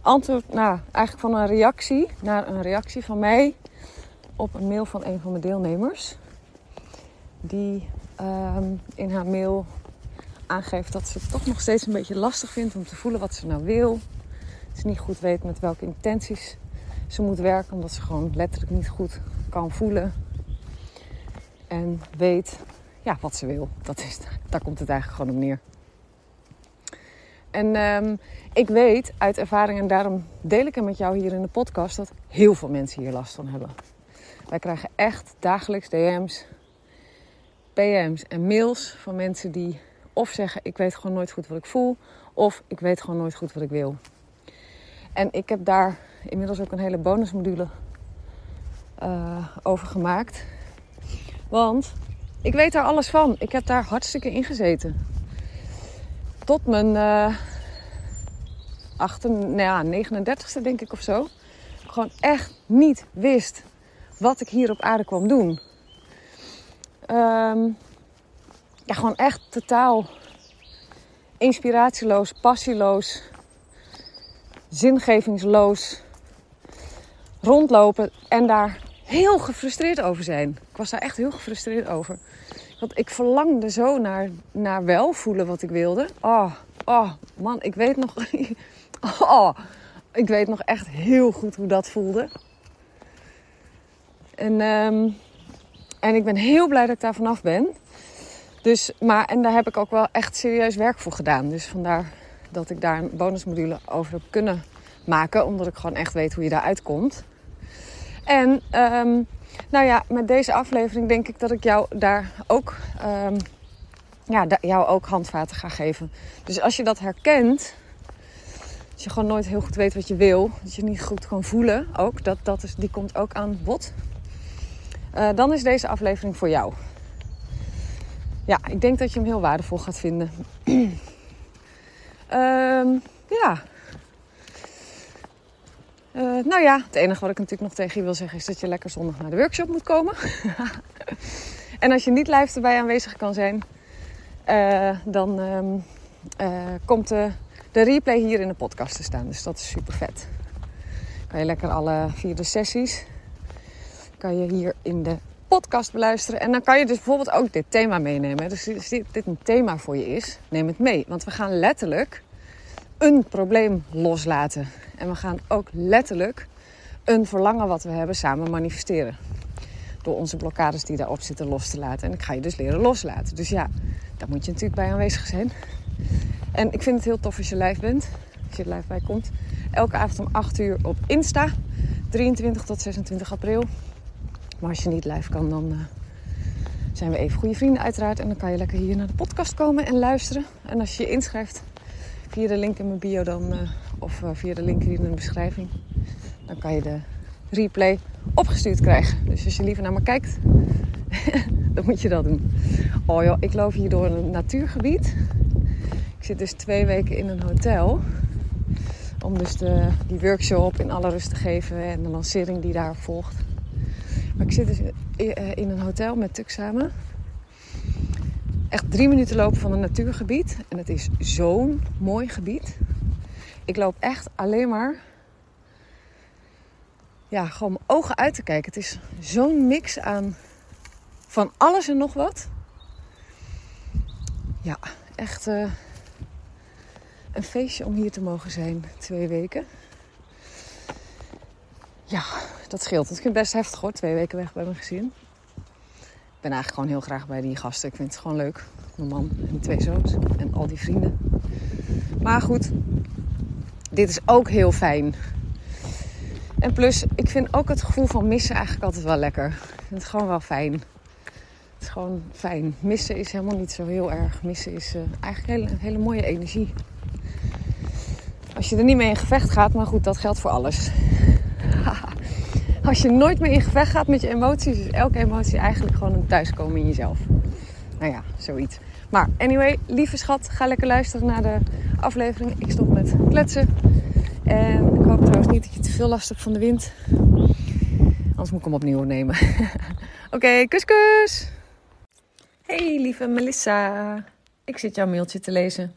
antwoord, nou eigenlijk van een reactie, naar een reactie van mij op een mail van een van mijn deelnemers. Die ehm, in haar mail aangeeft dat ze het toch nog steeds een beetje lastig vindt om te voelen wat ze nou wil. Ze niet goed weet met welke intenties ze moet werken, omdat ze gewoon letterlijk niet goed kan voelen. En weet ja, wat ze wil. Dat is, daar komt het eigenlijk gewoon op neer. En um, ik weet uit ervaring, en daarom deel ik het met jou hier in de podcast, dat heel veel mensen hier last van hebben. Wij krijgen echt dagelijks DM's, PM's en mails van mensen die of zeggen: Ik weet gewoon nooit goed wat ik voel, of ik weet gewoon nooit goed wat ik wil. En ik heb daar inmiddels ook een hele bonusmodule uh, over gemaakt. Want ik weet daar alles van. Ik heb daar hartstikke in gezeten tot mijn uh, achter, nou ja, 39ste denk ik of zo. Gewoon echt niet wist wat ik hier op aarde kwam doen. Um, ja, gewoon echt totaal inspiratieloos, passieloos, zingevingsloos rondlopen en daar heel gefrustreerd over zijn. Ik was daar echt heel gefrustreerd over. Want ik verlangde zo naar, naar wel voelen wat ik wilde. Oh, oh, man, ik weet nog. Oh, ik weet nog echt heel goed hoe dat voelde. En, um, en ik ben heel blij dat ik daar vanaf ben. Dus, maar, en daar heb ik ook wel echt serieus werk voor gedaan. Dus vandaar dat ik daar een bonusmodule over heb kunnen maken. Omdat ik gewoon echt weet hoe je daaruit komt. En um, nou ja, met deze aflevering denk ik dat ik jou daar ook, um, ja, jou ook handvaten ga geven. Dus als je dat herkent, als je gewoon nooit heel goed weet wat je wil, dat je niet goed kan voelen ook, dat, dat is, die komt ook aan bod. Uh, dan is deze aflevering voor jou. Ja, ik denk dat je hem heel waardevol gaat vinden. um, ja, uh, nou ja, het enige wat ik natuurlijk nog tegen je wil zeggen is dat je lekker zondag naar de workshop moet komen. en als je niet live erbij aanwezig kan zijn, uh, dan um, uh, komt de, de, replay hier in de podcast te staan. Dus dat is super vet. Kan je lekker alle vier de sessies kan je hier in de podcast beluisteren. En dan kan je dus bijvoorbeeld ook dit thema meenemen. Dus als dit een thema voor je is, neem het mee. Want we gaan letterlijk een probleem loslaten. En we gaan ook letterlijk een verlangen wat we hebben samen manifesteren. Door onze blokkades die daarop zitten los te laten. En ik ga je dus leren loslaten. Dus ja, daar moet je natuurlijk bij aanwezig zijn. En ik vind het heel tof als je live bent. Als je er live bij komt. Elke avond om 8 uur op Insta. 23 tot 26 april. Maar als je niet live kan, dan uh, zijn we even goede vrienden uiteraard. En dan kan je lekker hier naar de podcast komen en luisteren. En als je je inschrijft via de link in mijn bio dan, uh, of uh, via de link hier in de beschrijving, dan kan je de replay opgestuurd krijgen. Dus als je liever naar me kijkt, dan moet je dat doen. Oh joh, ik loop hier door een natuurgebied. Ik zit dus twee weken in een hotel. Om dus de, die workshop in alle rust te geven en de lancering die daar volgt. Maar ik zit dus in een hotel met Tuk samen echt drie minuten lopen van een natuurgebied. En het is zo'n mooi gebied. Ik loop echt alleen maar. Ja, gewoon mijn ogen uit te kijken. Het is zo'n mix aan van alles en nog wat. Ja, echt uh, een feestje om hier te mogen zijn. Twee weken. ja, dat scheelt. Het best heftig hoor, twee weken weg bij mijn gezin. Ben eigenlijk gewoon heel graag bij die gasten. Ik vind het gewoon leuk. Mijn man en twee zoons en al die vrienden. Maar goed, dit is ook heel fijn. En plus, ik vind ook het gevoel van missen eigenlijk altijd wel lekker. Het gewoon wel fijn. Het is gewoon fijn. Missen is helemaal niet zo heel erg. Missen is uh, eigenlijk hele, hele mooie energie. Als je er niet mee in gevecht gaat, maar goed, dat geldt voor alles. Als je nooit meer in gevecht gaat met je emoties, is elke emotie eigenlijk gewoon een thuiskomen in jezelf. Nou ja, zoiets. Maar anyway, lieve schat, ga lekker luisteren naar de aflevering. Ik stop met kletsen. En ik hoop trouwens niet dat je te veel last hebt van de wind. Anders moet ik hem opnieuw nemen. Oké, okay, kus kus! Hey lieve Melissa. Ik zit jouw mailtje te lezen.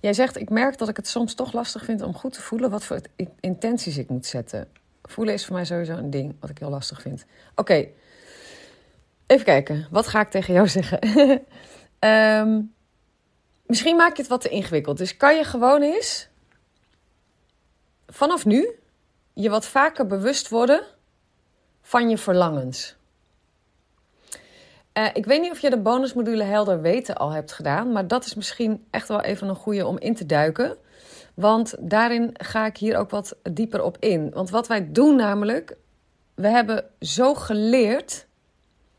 Jij zegt, ik merk dat ik het soms toch lastig vind om goed te voelen wat voor intenties ik moet zetten. Voelen is voor mij sowieso een ding wat ik heel lastig vind. Oké, even kijken. Wat ga ik tegen jou zeggen? Ehm, misschien maak je het wat te ingewikkeld. Dus kan je gewoon eens vanaf nu je wat vaker bewust worden van je verlangens. Uh, ik weet niet of je de bonusmodule Helder Weten al hebt gedaan, maar dat is misschien echt wel even een goede om in te duiken. Want daarin ga ik hier ook wat dieper op in. Want wat wij doen namelijk, we hebben zo geleerd.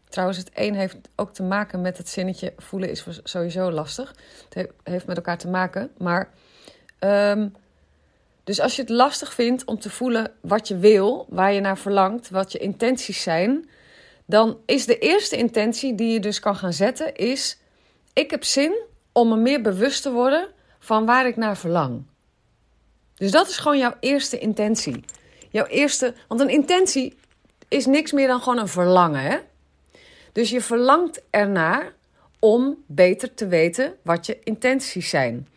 Trouwens, het een heeft ook te maken met het zinnetje voelen is sowieso lastig. Het heeft met elkaar te maken. Maar um, dus als je het lastig vindt om te voelen wat je wil, waar je naar verlangt, wat je intenties zijn, dan is de eerste intentie die je dus kan gaan zetten, is ik heb zin om me meer bewust te worden van waar ik naar verlang. Dus dat is gewoon jouw eerste intentie. Jouw eerste, want een intentie is niks meer dan gewoon een verlangen. Hè? Dus je verlangt ernaar om beter te weten wat je intenties zijn.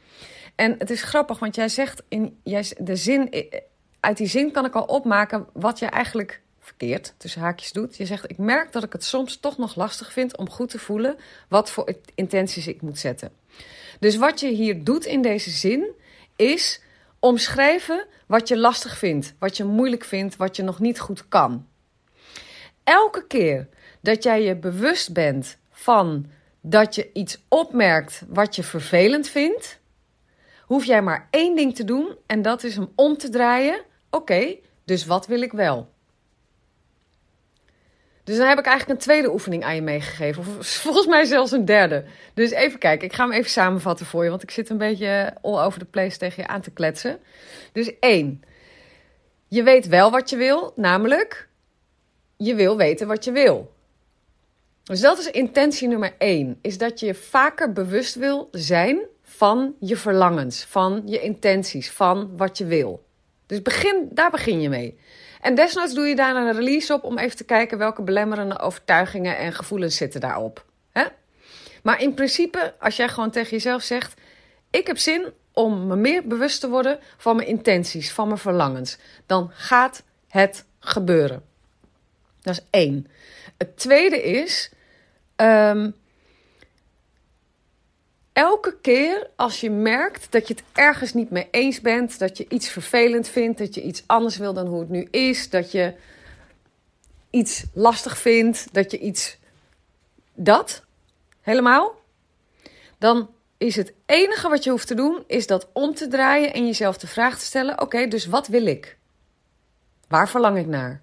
En het is grappig, want jij zegt in jij, de zin, uit die zin kan ik al opmaken wat je eigenlijk verkeerd tussen haakjes doet. Je zegt: Ik merk dat ik het soms toch nog lastig vind om goed te voelen wat voor intenties ik moet zetten. Dus wat je hier doet in deze zin is omschrijven wat je lastig vindt, wat je moeilijk vindt, wat je nog niet goed kan. Elke keer dat jij je bewust bent van dat je iets opmerkt wat je vervelend vindt, hoef jij maar één ding te doen en dat is hem om te draaien. Oké, dus wat wil ik wel? Dus dan heb ik eigenlijk een tweede oefening aan je meegegeven. Of volgens mij zelfs een derde. Dus even kijken, ik ga hem even samenvatten voor je. Want ik zit een beetje all over the place tegen je aan te kletsen. Dus één. Je weet wel wat je wil, namelijk je wil weten wat je wil. Dus dat is intentie nummer één. Is dat je vaker bewust wil zijn van je verlangens, van je intenties, van wat je wil. Dus begin, daar begin je mee. En desnoods doe je daar een release op om even te kijken welke belemmerende overtuigingen en gevoelens zitten daarop. Maar in principe, als jij gewoon tegen jezelf zegt: Ik heb zin om me meer bewust te worden van mijn intenties, van mijn verlangens, dan gaat het gebeuren. Dat is één. Het tweede is. Ehm, elke keer als je merkt dat je het ergens niet mee eens bent, dat je iets vervelend vindt, dat je iets anders wil dan hoe het nu is, dat je iets lastig vindt, dat je iets. dat helemaal. Dan is het enige wat je hoeft te doen, is dat om te draaien en jezelf de vraag te stellen: oké, dus wat wil ik? Waar verlang ik naar?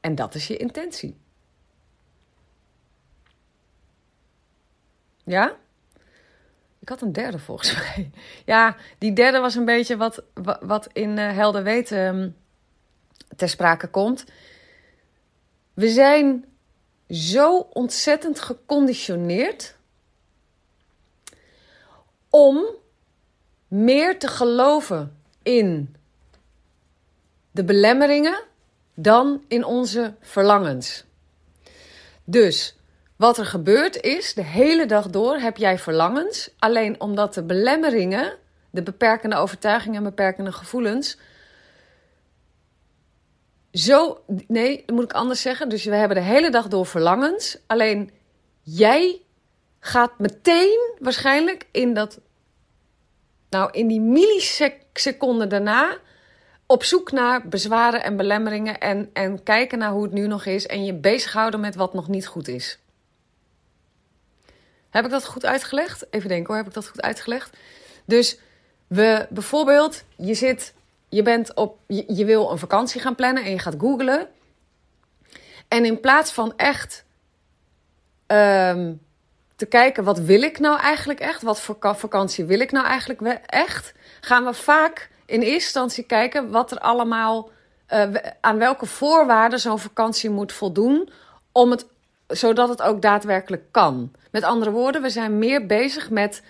En dat is je intentie. Ja? Had een derde volgens mij. Ja, die derde was een beetje wat, wat in uh, Helder Weten um, ter sprake komt. We zijn zo ontzettend geconditioneerd om meer te geloven in de belemmeringen dan in onze verlangens. Dus wat er gebeurt is, de hele dag door heb jij verlangens. Alleen omdat de belemmeringen, de beperkende overtuigingen en beperkende gevoelens. Zo, nee, dat moet ik anders zeggen. Dus we hebben de hele dag door verlangens. Alleen jij gaat meteen waarschijnlijk in dat. Nou, in die milliseconden daarna op zoek naar bezwaren en belemmeringen en, en kijken naar hoe het nu nog is en je bezighouden met wat nog niet goed is. Heb ik dat goed uitgelegd? Even denken hoor, heb ik dat goed uitgelegd? Dus we bijvoorbeeld, je zit, je bent op, je, je wil een vakantie gaan plannen en je gaat googlen. En in plaats van echt ehm, te kijken, wat wil ik nou eigenlijk echt? Wat voor vakantie wil ik nou eigenlijk echt? Gaan we vaak in eerste instantie kijken wat er allemaal, uh, aan welke voorwaarden zo'n vakantie moet voldoen, om het, zodat het ook daadwerkelijk kan. Met andere woorden, we zijn meer bezig met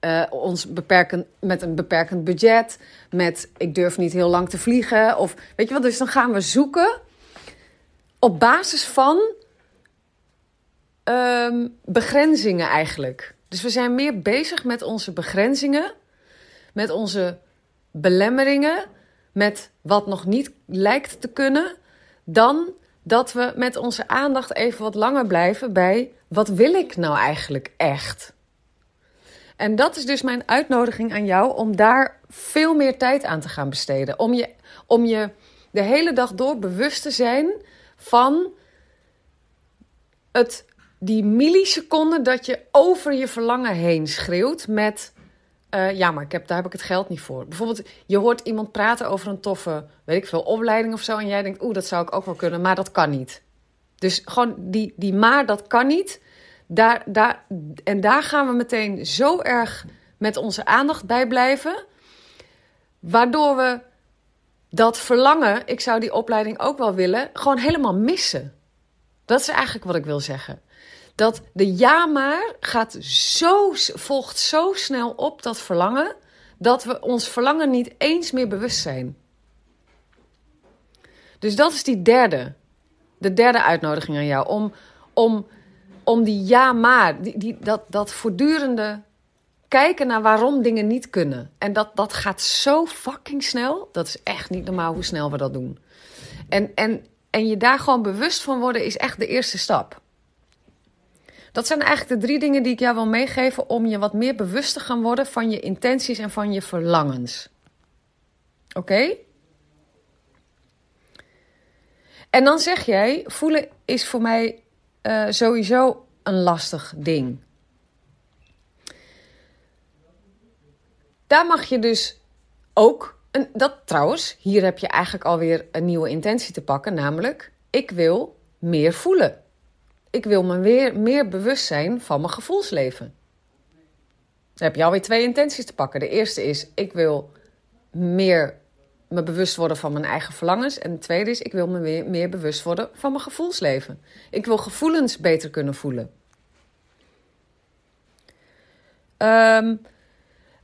uh, ons beperken, met een beperkend budget, met ik durf niet heel lang te vliegen. Of weet je wat, dus dan gaan we zoeken op basis van um, begrenzingen eigenlijk. Dus we zijn meer bezig met onze begrenzingen, met onze belemmeringen, met wat nog niet lijkt te kunnen, dan dat we met onze aandacht even wat langer blijven bij wat wil ik nou eigenlijk echt? En dat is dus mijn uitnodiging aan jou om daar veel meer tijd aan te gaan besteden. Om je, om je de hele dag door bewust te zijn van het, die milliseconden dat je over je verlangen heen schreeuwt met... Uh, ja, maar ik heb, daar heb ik het geld niet voor. Bijvoorbeeld, je hoort iemand praten over een toffe, weet ik veel, opleiding of zo. En jij denkt, oeh, dat zou ik ook wel kunnen, maar dat kan niet. Dus gewoon die, die maar dat kan niet. Daar, daar, en daar gaan we meteen zo erg met onze aandacht bij blijven. Waardoor we dat verlangen, ik zou die opleiding ook wel willen, gewoon helemaal missen. Dat is eigenlijk wat ik wil zeggen. Dat de ja maar gaat zo, volgt zo snel op dat verlangen, dat we ons verlangen niet eens meer bewust zijn. Dus dat is die derde de derde uitnodiging aan jou. Om, om, om die ja maar, die, die, dat, dat voortdurende kijken naar waarom dingen niet kunnen. En dat, dat gaat zo fucking snel. Dat is echt niet normaal hoe snel we dat doen. En, en, en je daar gewoon bewust van worden is echt de eerste stap. Dat zijn eigenlijk de drie dingen die ik jou wil meegeven om je wat meer bewust te gaan worden van je intenties en van je verlangens. Oké? En dan zeg jij, voelen is voor mij uh, sowieso een lastig ding. Daar mag je dus ook, een, dat trouwens, hier heb je eigenlijk alweer een nieuwe intentie te pakken, namelijk ik wil meer voelen. Ik wil me weer meer bewust zijn van mijn gevoelsleven. Dan heb je alweer twee intenties te pakken. De eerste is ik wil meer me bewust worden van mijn eigen verlangens. En het tweede is, ik wil me meer, meer bewust worden van mijn gevoelsleven. Ik wil gevoelens beter kunnen voelen. Um,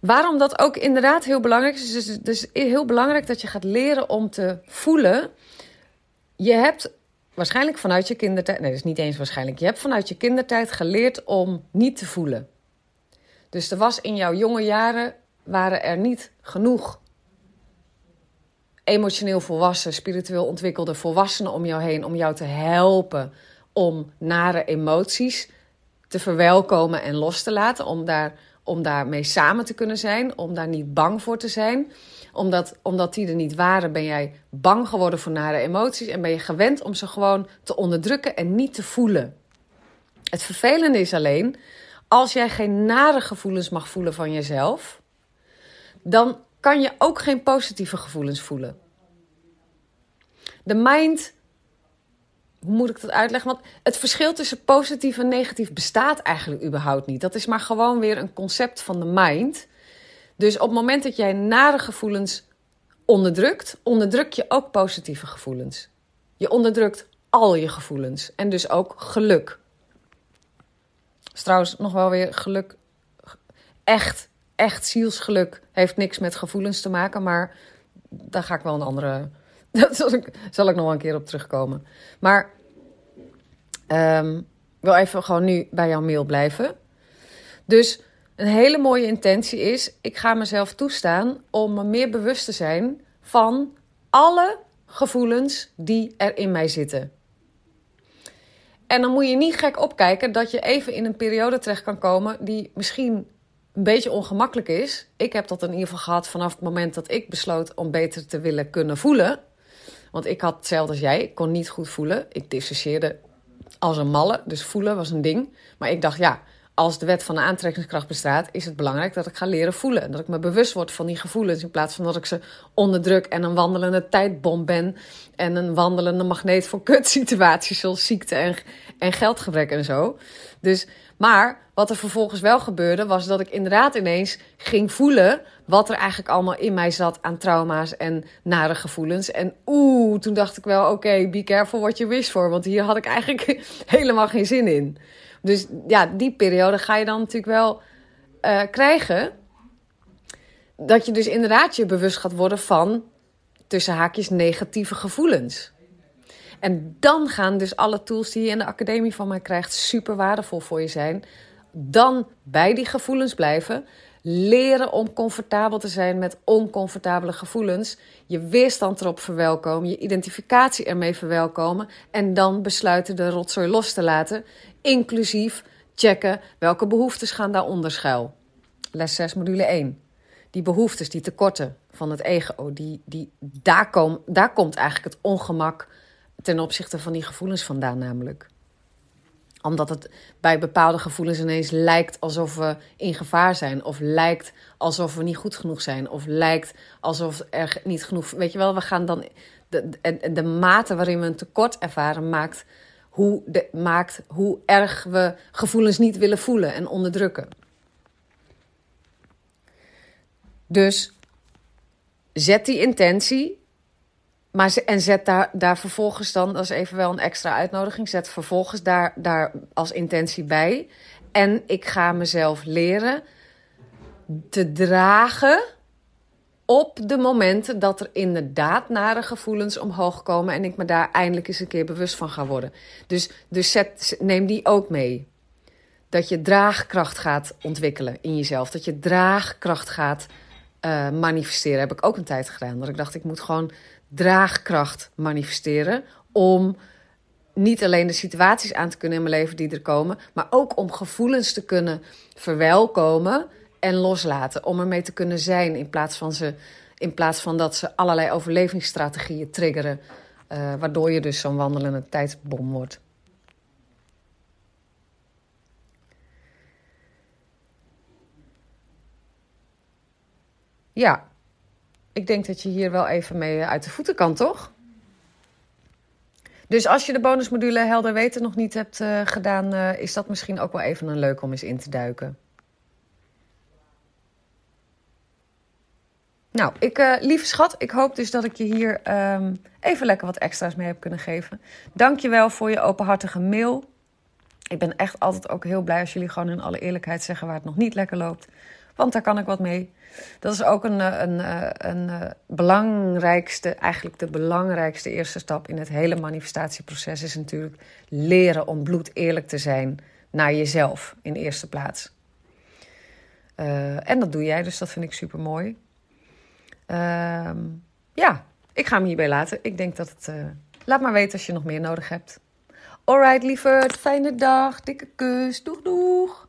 waarom dat ook inderdaad heel belangrijk is. Dus het is heel belangrijk dat je gaat leren om te voelen. Je hebt waarschijnlijk vanuit je kindertijd. Nee, dat is niet eens waarschijnlijk. Je hebt vanuit je kindertijd geleerd om niet te voelen. Dus er was in jouw jonge jaren. waren er niet genoeg emotioneel volwassen, spiritueel ontwikkelde volwassenen om jou heen om jou te helpen om nare emoties te verwelkomen en los te laten, om, daar, om daarmee samen te kunnen zijn, om daar niet bang voor te zijn. Omdat, omdat die er niet waren, ben jij bang geworden voor nare emoties en ben je gewend om ze gewoon te onderdrukken en niet te voelen. Het vervelende is alleen, als jij geen nare gevoelens mag voelen van jezelf, dan kan je ook geen positieve gevoelens voelen. De mind, hoe moet ik dat uitleggen? Want het verschil tussen positief en negatief bestaat eigenlijk überhaupt niet. Dat is maar gewoon weer een concept van de mind. Dus op het moment dat jij nare gevoelens onderdrukt, onderdruk je ook positieve gevoelens. Je onderdrukt al je gevoelens en dus ook geluk. Is trouwens nog wel weer geluk. Echt echt zielsgeluk heeft niks met gevoelens te maken, maar daar ga ik wel een andere. Dat zal ik, nog wel een keer op terugkomen. Maar um, wil even gewoon nu bij jouw mail blijven. Dus een hele mooie intentie is: ik ga mezelf toestaan om me meer bewust te zijn van alle gevoelens die er in mij zitten. En dan moet je niet gek opkijken dat je even in een periode terecht kan komen die misschien een beetje ongemakkelijk is. Ik heb dat in ieder geval gehad vanaf het moment dat ik besloot om beter te willen kunnen voelen. Want ik had hetzelfde als jij. Ik kon niet goed voelen. Ik dissocieerde als een malle. Dus voelen was een ding. Maar ik dacht, ja, als de wet van de aantrekkingskracht bestaat, is het belangrijk dat ik ga leren voelen. En dat ik me bewust word van die gevoelens. In plaats van dat ik ze onderdruk en een wandelende tijdbom ben. En een wandelende magneet voor kutsituaties zoals ziekte en, en geldgebrek en zo. Dus, maar wat er vervolgens wel gebeurde, was dat ik inderdaad ineens ging voelen wat er eigenlijk allemaal in mij zat aan trauma's en nare gevoelens. En oeh, toen dacht ik wel, oké, be careful what you wish for. Want hier had ik eigenlijk helemaal geen zin in. Dus ja, die periode ga je dan natuurlijk wel uh, krijgen. Dat je dus inderdaad je bewust gaat worden van, tussen haakjes, negatieve gevoelens. En dan gaan dus alle tools die je in de academie van mij krijgt super waardevol voor je zijn. Dan bij die gevoelens blijven. Leren om comfortabel te zijn met oncomfortabele gevoelens. Je weerstand erop verwelkomen. Je identificatie ermee verwelkomen. En dan besluiten de rotzooi los te laten. Inclusief checken welke behoeftes gaan daaronder schuil. Les 6, module 1. Die behoeftes, die tekorten van het ego, die, die, daar, kom, daar komt eigenlijk het ongemak ten opzichte van die gevoelens vandaan namelijk omdat het bij bepaalde gevoelens ineens lijkt alsof we in gevaar zijn. Of lijkt alsof we niet goed genoeg zijn. Of lijkt alsof er niet genoeg. Weet je wel, we gaan dan. De, de, de mate waarin we een tekort ervaren maakt hoe, maakt hoe erg we gevoelens niet willen voelen en onderdrukken. Dus zet die intentie maar en zet daar, daar vervolgens dan, dat is even wel een extra uitnodiging, zet vervolgens daar, daar als intentie bij. En ik ga mezelf leren te dragen op de momenten dat er inderdaad nare gevoelens omhoog komen en ik me daar eindelijk eens een keer bewust van ga worden. Dus, dus zet, neem die ook mee. Dat je draagkracht gaat ontwikkelen in jezelf. Dat je draagkracht gaat uh, manifesteren. Heb ik ook een tijd gedaan. Dat ik dacht, ik moet gewoon draagkracht manifesteren. Om niet alleen de situaties aan te kunnen in mijn leven die er komen, maar ook om gevoelens te kunnen verwelkomen en loslaten. Om ermee te kunnen zijn in plaats van, ze, in plaats van dat ze allerlei overlevingsstrategieën triggeren, uh, waardoor je dus zo'n wandelende tijdsbom wordt. Ja, ik denk dat je hier wel even mee uit de voeten kan, toch? Dus als je de bonusmodule Helder Weten nog niet hebt uh, gedaan, uh, is dat misschien ook wel even een leuk om eens in te duiken. Nou, ik, lieve schat, ik hoop dus dat ik je hier um, even lekker wat extra's mee heb kunnen geven. Dank je wel voor je openhartige mail. Ik ben echt altijd ook heel blij als jullie gewoon in alle eerlijkheid zeggen waar het nog niet lekker loopt. Want daar kan ik wat mee. Dat is ook een, eh, een, eh, een, een eh, belangrijkste, eigenlijk de belangrijkste eerste stap in het hele manifestatieproces is natuurlijk leren om bloed eerlijk te zijn naar jezelf in eerste plaats. En dat doe jij, dus dat vind ik super mooi. Uh, ja, ik ga hem hierbij laten. Ik denk dat het. Laat maar weten als je nog meer nodig hebt. Alright, lieverd. Fijne dag. Dikke kus. Doeg, doeg.